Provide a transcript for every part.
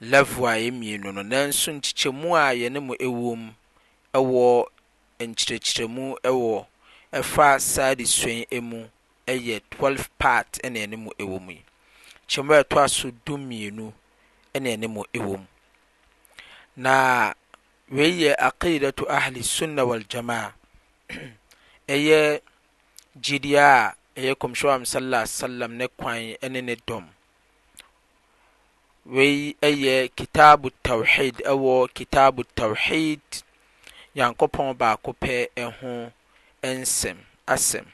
level a ɛyɛ mmienu no, nanso nkyekyɛmu a yɛne mo wom wɔ nkyerɛkyerɛmu wɔ ɛfa saa adesua mu yɛ twelve part na yɛne mo wɔ mu yi. Kyɛmu a ɛtɔ so du mmienu na yɛne mo wɔ mu. Na wei yɛ aqidatu ahli sunna wal jamaa ɛyɛ gyidie a ɛyɛ kɔmhyɛ wa sallallahu alaihi wasallam ne kwan ne ne dɔm Wei yɛ Kitabu Tawhid ɛwɔ Kitabu Tawhid Nyankopɔn baako pɛ ɛho nsɛm asɛm.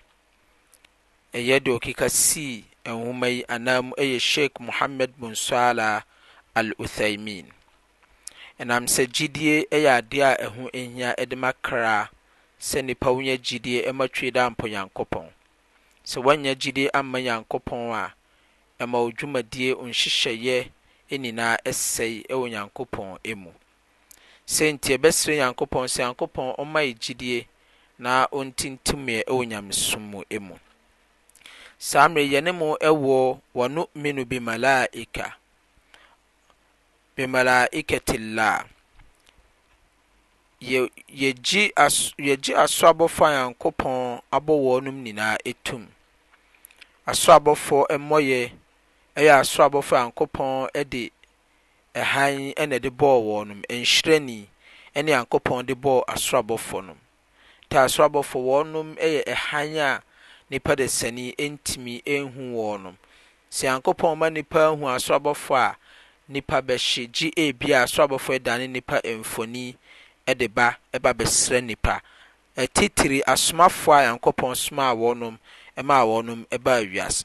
Ɛyɛ deɛ ɔkeka sii nwoma yi anaa mu ɛyɛ Sheikh Muhammad bin Swala Al-Uthaymin. Ɛnam sɛ gyidie ɛyɛ adeɛ a ɛho ɛhia ɛde ma kra sɛ nipa wonya gyidie ɛma twe da mpɔ Nyankopɔn. Sɛ woannya gyidie amma Nyankopɔn a, ɛma wo dwumadie nhyehyɛeɛ nyinaa sɛe wɔ Nyankopɔn mu. Sei nti yɛbɛsrɛ Nyankopɔn sɛ Nyankopɔn ɔmma yɛ gyidie na ɔntintim yɛ wɔ Nyamesom mu mu. Saa mmerɛ yi yɛne mo wɔ w'ano minu bi Malaika. bimalaikati llah, yɛgye asoro abɔfoɔ a Nyankopɔn abɔ wɔn nyinaa tom. Asoro abɔfoɔ mmɔyɛ yɛ asoro abɔfoɔ a Nyankopɔn de hann na ɛde bɔɔ wɔn, nhyerɛnee na Nyankopɔn de bɔɔ asoro abɔfoɔ no. Taaso abɔfoɔ, wɔnom yɛ hann a nnipa dasani ntumi nhu wɔnom. Sɛ Nyankopɔn ma nnipa hu asoro abɔfoɔ a, nnipa bɛhye, gye ebia asoro abɔfoɔ ɛdane nnipa mfoni de ba ɛba bɛsra nnipa, titiri asomafoɔ a Nyankopɔn somaa wɔnom maa wɔnom baa wiase.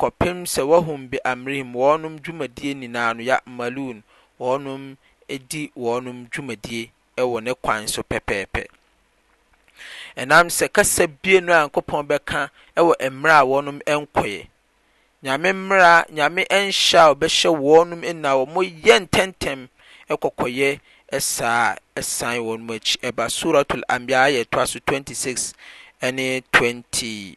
kɔpem sɛ wɔhom be amrihim wɔnom dwumadie nyinaa no ya'maluun wɔnom di wɔnom dwumadie wɔ ne kwan so pɛpɛɛpɛ. Ɛnam sɛ kasa bie no Nyankopɔn bɛka wɔ mmerɛ a wɔnom nkɔɛ Nyame mmera, Nyame nhyɛ a ɔbɛhyɛ wɔnom nyinaa wɔn yɛ ntɛntɛm kɔkɔyɛ saa a san wɔnom akyi ɛba Suuratul Anbiya ayah a ɛtoa so 26 ne 28.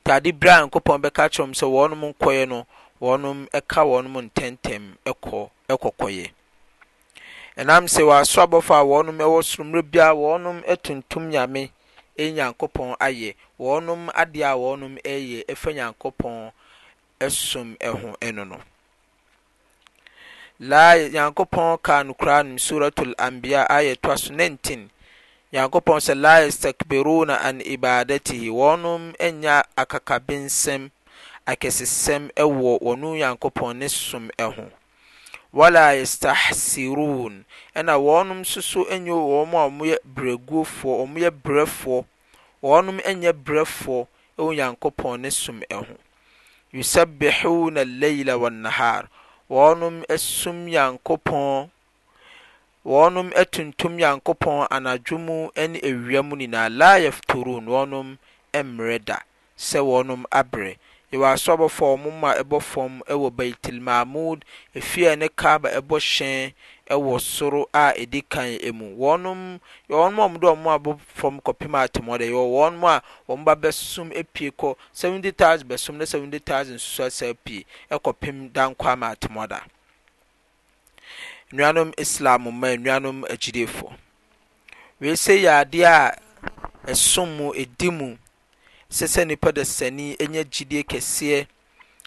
Ntsi adze biara a Nyankopɔn bɛka akyerɛ hom sɛ hɔnnom nkɔyɛ no, hɔnnom ka hɔnnom ntsɛntsɛm kɔ kɔ kɔyɛ. Nam sɛ wɔasɔ abɔfo a hɔnnom wɔ sor mber biara hɔnnom tontom Nyame nye Nyankopɔn ayɛ hɔnnom adze a hɔnnom reyɛ fa Nyankopɔn som ho no no. Laa yɛ Nyankopɔn kaa no Kur'aan mu Surat Al-Anbiya aayah ɛtoa so nantinn, Nyankopɔn sɛ, Laa yastakbiruuna an ibaadatihi, wɔnom nnya akakabensɛm, akɛsesɛm, wɔ wɔnom Nyankopɔn ne som ho, Walaa yastahsiruun, ɛna wɔnom nso so nnyɛ wɔn a wɔyɛ berɛguofoɔ, wɔyɛ berɛfoɔ, Wɔnom nyɛ brɛfoɔ wɔ Nyankopɔn ne som ho. Yusabbihuuna al-layla wan-nahaar, Wɔnom som Nyankopɔn, wɔnom tuntum Nyankopɔn anadwo mu ne awia mu nyinaa, laa yafturuun, wɔnom mmrɛ da. sɛ wɔnom abrɛ. Yɛwɔ asɔabɔfo a wɔn mma bɔ fam wɔ Beit-el-Ma'mud, efie a ɛne Kaaba bɔ hyɛn wɔ soro a edi kan mu. Wɔnom yɛ wɔnom a wɔde wɔn mma bɔ fam kɔpem atemɔda. Yɛwɔ wɔnom a wɔn mma bɛsom pue kɔ seventy thousand bɛsom na seventy thousand nso asan apue kɔpem dankwa ama atemɔda. Nnuanom Islam mma nnuanom agyidefo. Wei sɛ yɛ adeɛ a ɛsom mu, ɛdi mu, sɛ sɛ nipa dasani ɛnya gyidie kɛseɛ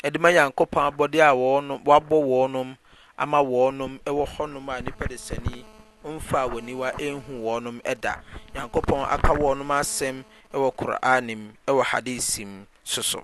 ɛde ma Nyankopɔn abɔdeɛ a wɔnom, wabɔ wɔnom ama wɔnom ɛwɔ hɔnom a nipa dasani mfa a wɔniwa ɛnhu wɔnom ɛda. Nyankopɔn aka wɔnom asɛm ɛwɔ Qur'an mu, ɛwɔ Hadith mu soso.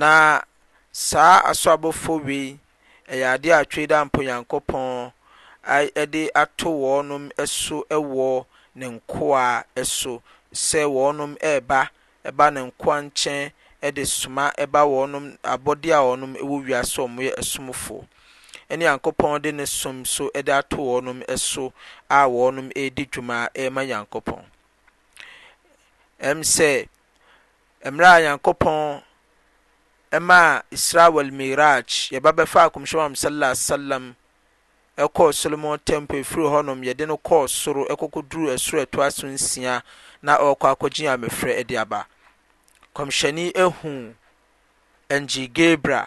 Na saa asoabɔfoɔ wei yɛ adeɛ a Twei Daa Mpo Nyankopɔn de ato wɔnom so wɔ Ne nkoa so, sɛ wɔnom reba, ba Ne nkoa nkyɛn de soma ba wɔnom, abɔdeɛ a wɔnom wɔ wiase a wɔyɛ asomfoɔ. Ɛne Nyankopɔn de Ne som so de ato wɔnom so a wɔnom redi dwuma rema Nyankopɔn. Ɛm sɛ. Mmerɛ a Nyankopɔn maa Israa wal Meeraj, yɛ ba bɛfaa Nkɔmhyɛni Muhammad sallallahu alaihi wasallam kɔɔ Solomon Temple, efiri hɔ nom yɛde no kɔɔ soro kɔkɔ duruu ɛsoro a ɛtoa so nsia na ɔrekɔ akɔgye Nyamefrɛ de aba. Nkɔmhyɛni huu Angyil Gabriel.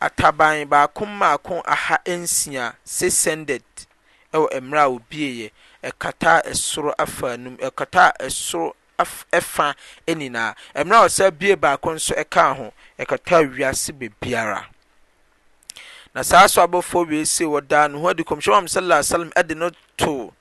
ataban baako mmaako aha nsia se cended wɔ mmerɛ a wɔbieeɛ, ɛkataa ɛsoro afa anum, ɛkataa ɛsoro af ɛfa nyinaa. Mmerɛ a wɔsan biee baako nso kaa ho, ɛkataa wiase baabiara. Na saa asoabɔfoɔ wei se wɔdaa ne ho adi, Kɔmhyɛni Muhammad sala alayhi wa salam de no too,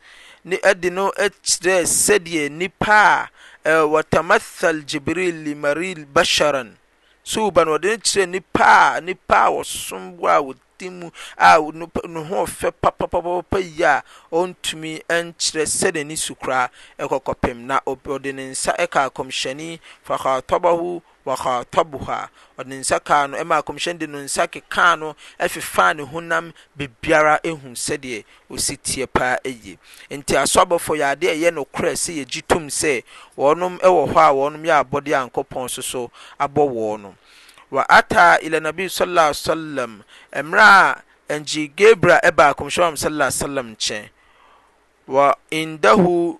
ne ɛde no kyerɛɛ sɛdeɛ nnipa a, ɛɛ, watamathal Jibril li Maril basharan, So wo ba no, ɔde no kyerɛ nnipa a nnipa a wɔsom bo a wɔdi mu a nnipa ne ho ɔfɛ papapapapa yie a ɔntumi nkyerɛ sɛ n'ani so koraa ɛkɔ kɔpem na ɔde ne nsa ɛkaa kɔmhyɛni fakɔtɔbɔho wakɔtɔboha ɔde ne nsa kaa no ɛma kɔmhyɛni de no nsa kekaa no ɛfefaa ne honam bebiara ehu sɛdeɛ osi teɛ paa eye. Enti asoabɔfoɔ yɛ adeɛ a ɛyɛ nokorɛ sɛ yɛgye tom sɛ wɔnom wɔ hɔ a wɔnom yɛ abɔdeɛ a Nyankopɔn soso abɔ wɔnom. Wa ata ila nabi salla alayhi wasallam mmerɛ a Angyil Gabriel baa Kɔmhyɛni Muhammad salla alayhi wasallam nkyɛn, wa indahu,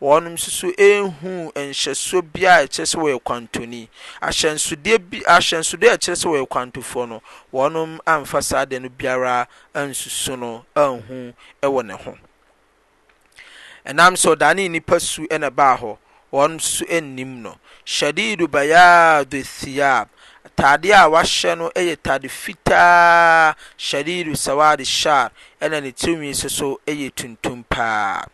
Wɔnom nso so nhuu nhyɛsoɔ biara a ɛkyerɛ sɛ wɔyɛ kwantoni. Ahyɛnsodeɛ bi, ahyɛnsodeɛ a ɛkyerɛ sɛ wɔyɛ kwantofoɔ no, wɔnom amfa saa adeɛ no biara ansusu no anhu wɔ ne ho. Ɛnam sɛ ɔdanee nnipa su na ɛbaa hɔ, wɔnom nso so nnim no. Shadidu bayaadu thiyab, ataadeɛ a wahyɛ no yɛ ataade fitaa, shadidu sawadi shar, ɛna ne tirinwi nso so yɛ tuntum paa.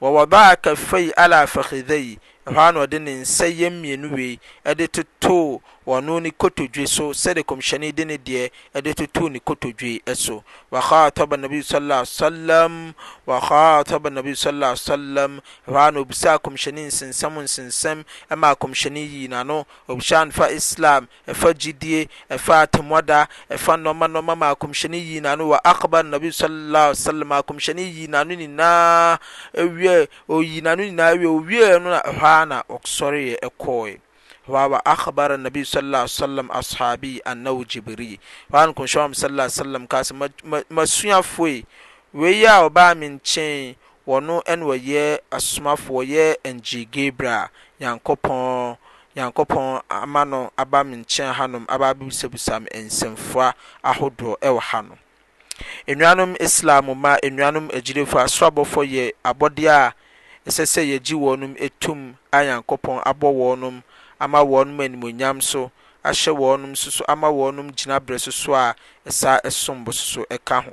Wa wada'a kaffayhi 'ala fakhidhayhi, ɛhɔ ara na ɔde ne nsa yam mmienu wei de totoo ɔno ne kotodwe so sɛdeɛ Kɔmhyɛni de ne deɛ de totoo ne kotodwe so. Wa khataba Nabiyu salla alaihi wasallam, Wa khataba Nabiyu salla alaihi wasallam, ɛhɔ ara na ɔbisaa Kɔmhyɛni nsensɛm nsensɛm, ɛmaa Kɔmhyɛni yii n'ano, ɔbisaa no fa Islam ɛfa gyidie, ɛfa atemmuada, ɛfa nnoɔma nnoɔma ma akɔmhyɛni yii n'ano wɔ Aqaba Nabi Sallallahu Alaihi Wasallam akɔmhyɛni yii n'ano nyinaa ɛwiɛ ɔyii n'ano nyinaa ɛwiɛ ɔwieɛ no na ɛhɔ ara na ɔsɔreɛ ɛkɔɔɛ hɔ ara wa Akhbara Nabi Sallallahu Alaihi Wasallam Ashabi Annahu Jibiri hɔ ara na kɔmhyɛni Muhammad Sallallahu Alaihi Wasallam kaa sɛ ma ma masuafoɔ yi wei a ɔbaa me nkyɛn Wɔno ne wɔyɛ asomafoɔ yɛ ngyee Gabriel a Nyankopɔn Nyankopɔn ama no aba me nkyɛn hanom aba abɛbusabusa me nsɛmfua ahodoɔ wɔ hanom. Enuanom Islam mu ma enuanom agyidifoɔ asorɔabɔfoɔ yɛ abɔdeɛ a ɛsɛ sɛ yɛgye wɔnom tum a Nyankopɔn abɔ wɔnom ama wɔnom animuonyam so ahyɛ wɔnom so so ama wɔnom gyinabrɛ so so a ɛsaa ɛsombo so so ɛka ho.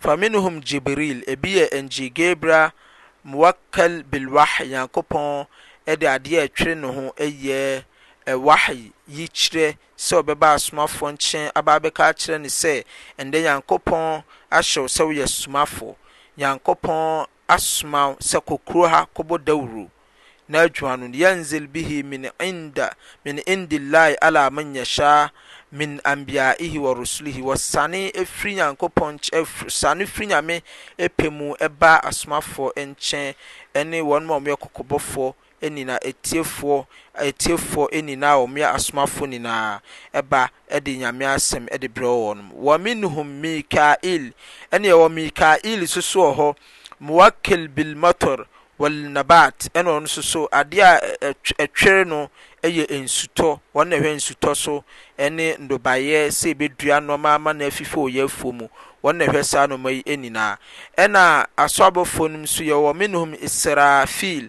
Faminhum Jibril, ebi yɛ Nji Gabriel Muwakkal Bil-Wahy, Nyankopɔn de adeɛ a ɛtwere ne ho yɛ Wahy, yikyerɛ, sɛ ɔbɛba Asomafoɔ nkyɛn aba abɛka akyerɛ no sɛ, Ɛnnɛ Nyankopɔn ahyɛ wo sɛ woyɛ Somafoɔ. Nyankopɔn asoma wo sɛ kɔ kuro ha kɔbɔ dawuro na adwuma no no yanzil bihi min inda min indillaahi alaa man yashaa min anbiaaihi wa rusulihi wɔsane firi Nyankopɔn nkyɛn wɔsane firi Nyame pɛ mu ba asomafoɔ nkyɛn ne wɔnom a wɔyɛ kɔkɔbɔfoɔ nyina etiefoɔ etiefoɔ nyina a wɔyɛ asomafoɔ nyinaa ba de Nyame asɛm de brɛ wɔn. Wɔminhum Mika'iil, ɛne ɛwɔ Mika'iil nso so wɔ hɔ, Muwakil Bilmator Walnabaat, ɛne ɔno nso so adeɛ a ɛtwere no yɛ nsutɔ, wɔn na ɛhwɛ nsutɔ so ɛne nnobaeɛ sɛ ɛbɛdua nnoɔma ama no afifɔ wɔ yaafuo mu, wɔn na ɛhwɛ saa nnoɔma yi nyinaa. Ɛna Asɔabɔfoɔ nom nso yɛwɔ wɔminhum Israafiil,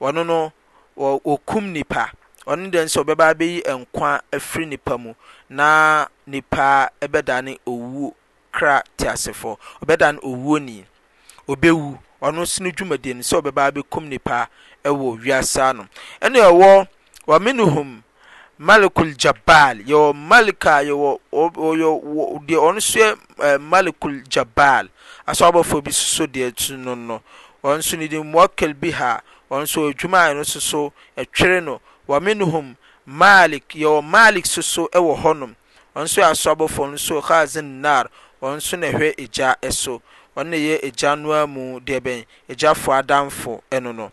Ɔno no, ɔ, okum nnipa. Ɔno deɛ nso ɔbɛba abɛyi nkwa afiri nnipa mu, na nnipa bɛdane owuo kra teasefoɔ. Ɔbɛdane owuoni. Ɔbɛwu. Ɔno nso ne dwumadie no sɛ ɔbɛba abɛkum nnipa wɔ wiase ano. Ɛnna ɛwɔ Wa minu hum malikul jabal yɛwɔ malik a yɛwɔ ɔyɛ deɛ ɔno nso yɛ ɛɛ malikul jabal aso abɔfoɔ bi soso deɛ tu no no ɔno nso ne din muwakil bi ha ɔno nso adwuma a ɛno soso ɛtwere no wa minu hum malik yɛwɔ malik soso ɛwɔ hɔnom ɔno nso yɛ aso abɔfoɔ no nso khazin nar ɔno nso na ɛhwɛ egya ɛso ɔno na ɛyɛ egya noa mu deɛ bɛn egyafoɔ adamfo ɛno no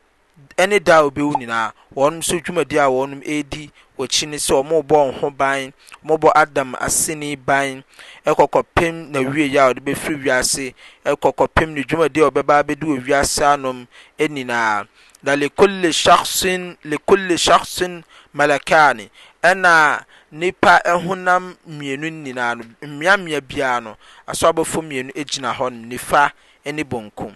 ne da a obewu nyinaa, wɔn nso dwumadi a wɔn redi wɔ akyi ne sɛ wɔrebɔ wɔn ho ban, wɔbɔ Adam aseni ban kɔ kɔpem n'awieeɛ a ɔde bɛfiri wiase kɔ kɔpem ne dwumadi a ɔbɛba abɛdi wɔ wiase anom nyinaa. Na likulli shakhsin likulli shakhsin malakani ɛna nipa honam mmienu nyinaa no mmeammea biara no aso abɔfoɔ mmienu gyina hɔ nifa ne bonkum.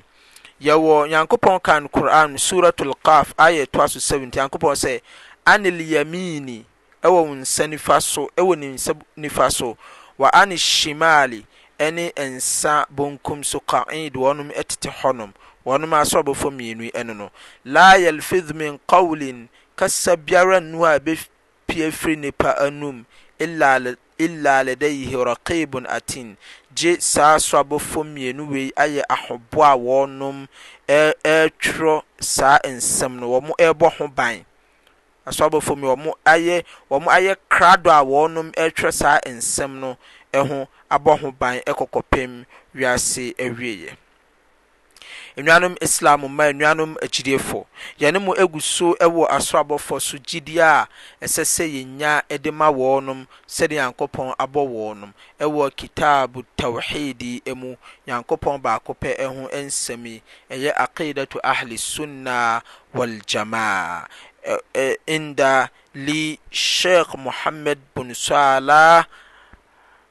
Yɛwɔ Nyankopɔn kaa no Qur'aan mu Suuratul Qaaf aayah a ɛtoa so 70, Nyankopɔn sɛ, Anil yamiini, ɛwɔ wo nsa nifa so, ɛwɔ ne nsa nifa so, wa ani shimaali, ɛne nsa bonkum so, qa'iid, wɔnom tete hɔnom, wɔnom asorɔbɔfoɔ mmienu yi ɛno no, laa yalfidhu min qawlin, kasa biara nnu a ɛbɛpue afiri nnipa anum, illaa illa ladayhi raqibun atin, gye saa soabɔfoɔ mmienu wei ayɛ ahoboɔ a wɔnom retwerɛ saa nsɛm no, wɔn rebɔ ho ban. Asoabɔfoɔ mmienu, wɔn ayɛ, wɔn ayɛ krado a wɔnom retwerɛ saa nsɛm no ho abɔ ho ban kɔkɔpem wiase awieɛ. Anuanom Islam mma anuanom agyidiefoɔ, yɛne mo agu so wɔ asoro abɔfoɔ so gyidie a ɛsɛ sɛ yɛnya de ma wɔnom sɛdeɛ Nyankopɔn abɔ wɔnom wɔ Kitaab Tawheed mu Nyankopɔn baako pɛ ho nsɛm yi, ɛyɛ Aqiidatu Ahli Sunna wal Jamaa a inda li Sheikh Muhammad bun Salah